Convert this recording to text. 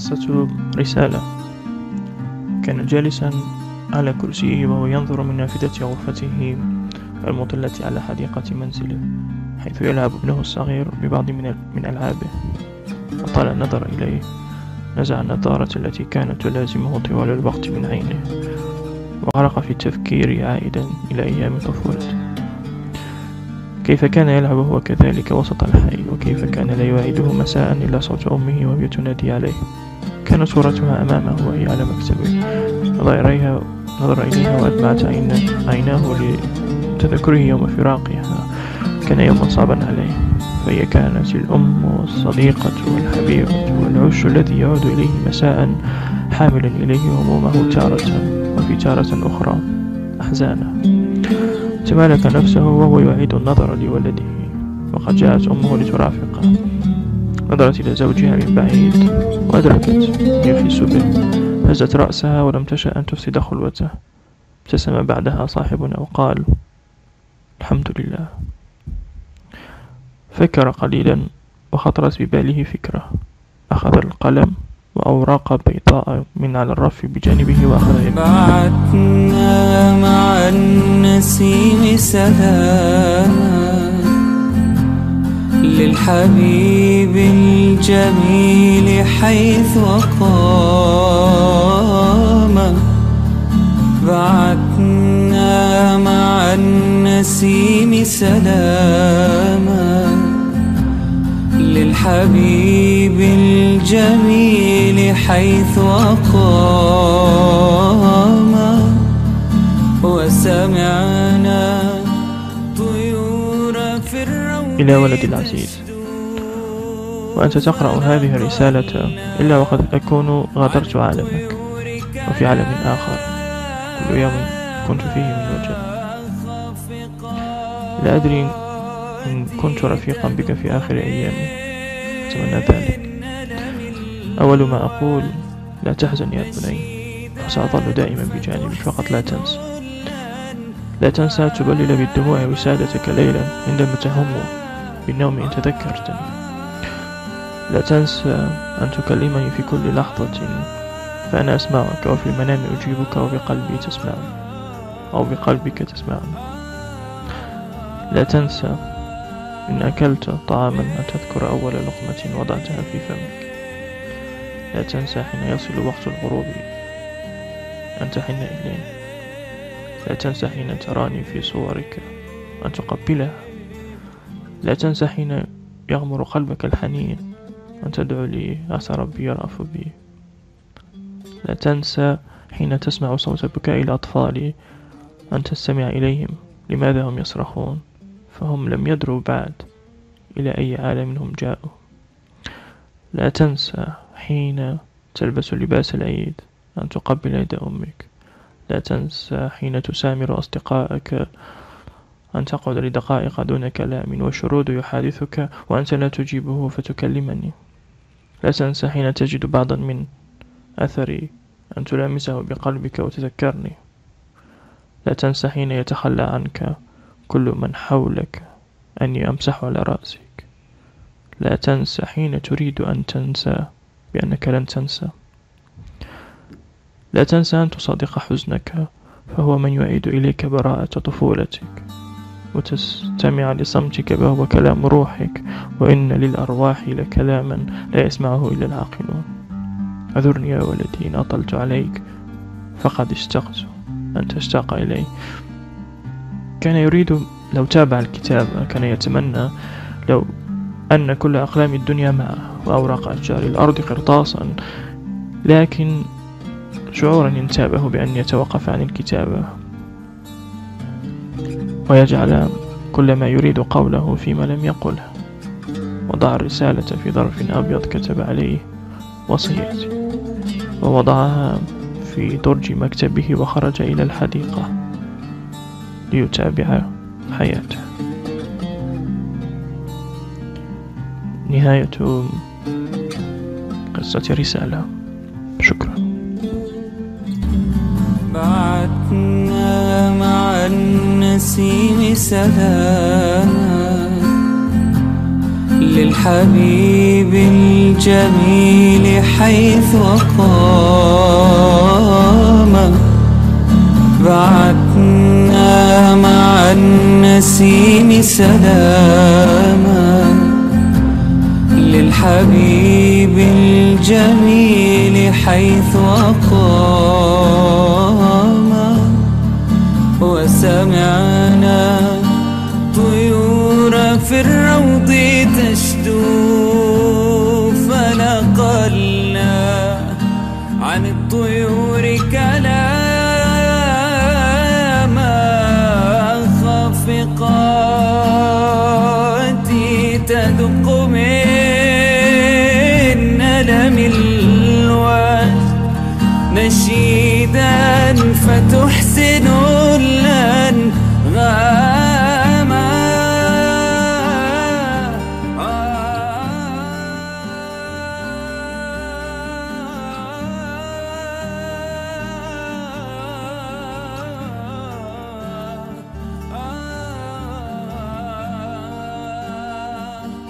قصة رسالة. كان جالسا على كرسيه وهو ينظر من نافذة غرفته المطلة على حديقة منزله حيث يلعب ابنه الصغير ببعض من من ألعابه. وطال النظر إليه. نزع النظارة التي كانت تلازمه طوال الوقت من عينه وغرق في التفكير عائدا إلى أيام طفولته. كيف كان يلعب هو كذلك وسط الحي وكيف كان لا يواعده مساء إلا صوت أمه وهي تنادي عليه. كانت صورتها أمامه وهي على مكتبه. نظر إليها نظر إليها وأدمعت عيناه لتذكره يوم فراقها. كان يوما صعبا عليه. فهي كانت الأم والصديقة والحبيبة والعش الذي يعود إليه مساء حاملا إليه همومه تارة وفي تارة أخرى أحزانه. تمالك نفسه وهو يعيد النظر لولده. وقد جاءت أمه لترافقه. نظرت إلى زوجها من بعيد وأدركت يخس به هزت رأسها ولم تشأ أن تفسد خلوته. ابتسم بعدها صاحبنا وقال الحمد لله. فكر قليلا وخطرت بباله فكرة. أخذ القلم وأوراق بيضاء من على الرف بجانبه وأخذ يكتب بعتنا مع النسيم سلاما. للحبيب الجميل حيث أقام. بعتنا مع النسيم سلاما. للحبيب الجميل حيث أقام. وسمعنا إلى ولدي العزيز. وأنت تقرأ هذه الرسالة إلا وقد أكون غادرت عالمك وفي عالم آخر. كل يوم كنت فيه من وجه. لا أدري إن كنت رفيقا بك في آخر أيامي. أتمنى ذلك. أول ما أقول لا تحزن يا بني فسأظل دائما بجانبك فقط لا تنسى لا تنسى تبلل بالدموع وسادتك ليلا عندما تهم بالنوم إن تذكرتني لا تنسى أن تكلمني في كل لحظة فأنا أسمعك وفي المنام أجيبك وبقلبي تسمعني. أو بقلبك تسمعني. لا تنسى إن أكلت طعاما أن تذكر أول لقمة وضعتها في فمك. لا تنسى حين يصل وقت الغروب أن تحن إليه لا تنسى حين تراني في صورك أن تقبلها. لا تنسى حين يغمر قلبك الحنين أن تدعو لي عسى ربي يرأف بي. لا تنسى حين تسمع صوت بكاء الأطفال أن تستمع إليهم. لماذا هم يصرخون؟ فهم لم يدروا بعد إلى أي عالم هم جاءوا. لا تنسى حين تلبس لباس العيد أن تقبل يد أمك. لا تنسى حين تسامر أصدقائك. أن تقعد لدقائق دون كلام والشرود يحادثك وأنت لا تجيبه فتكلمني. لا تنسى حين تجد بعضا من أثري أن تلامسه بقلبك وتذكرني. لا تنسى حين يتخلى عنك كل من حولك أني أمسح على رأسك. لا تنسى حين تريد أن تنسى بأنك لن تنسى. لا تنسى أن تصادق حزنك فهو من يعيد إليك براءة طفولتك. وتستمع لصمتك فهو كلام روحك وإن للأرواح لكلاما لا يسمعه إلا العاقلون. أذرني يا ولدي إن أطلت عليك فقد اشتقت أن تشتاق إلي. كان يريد لو تابع الكتاب كان يتمنى لو أن كل أقلام الدنيا معه وأوراق أشجار الأرض قرطاسا. لكن شعورا ينتابه بأن يتوقف عن الكتابة ويجعل كل ما يريد قوله فيما لم يقله وضع الرسالة في ظرف أبيض كتب عليه وصيتي ووضعها في درج مكتبه وخرج إلى الحديقة ليتابع حياته. نهاية قصة رسالة شكرا. بعتنا مع النسيم سلاما. للحبيب الجميل حيث قام. بعثنا مع النسيم سلاما. للحبيب الجميل حيث أقام وسمعنا طيور في الروض تشدو فنقلنا عن الطيور كلاما خافقات تدق من ألم الوجد نشيدا فتحسن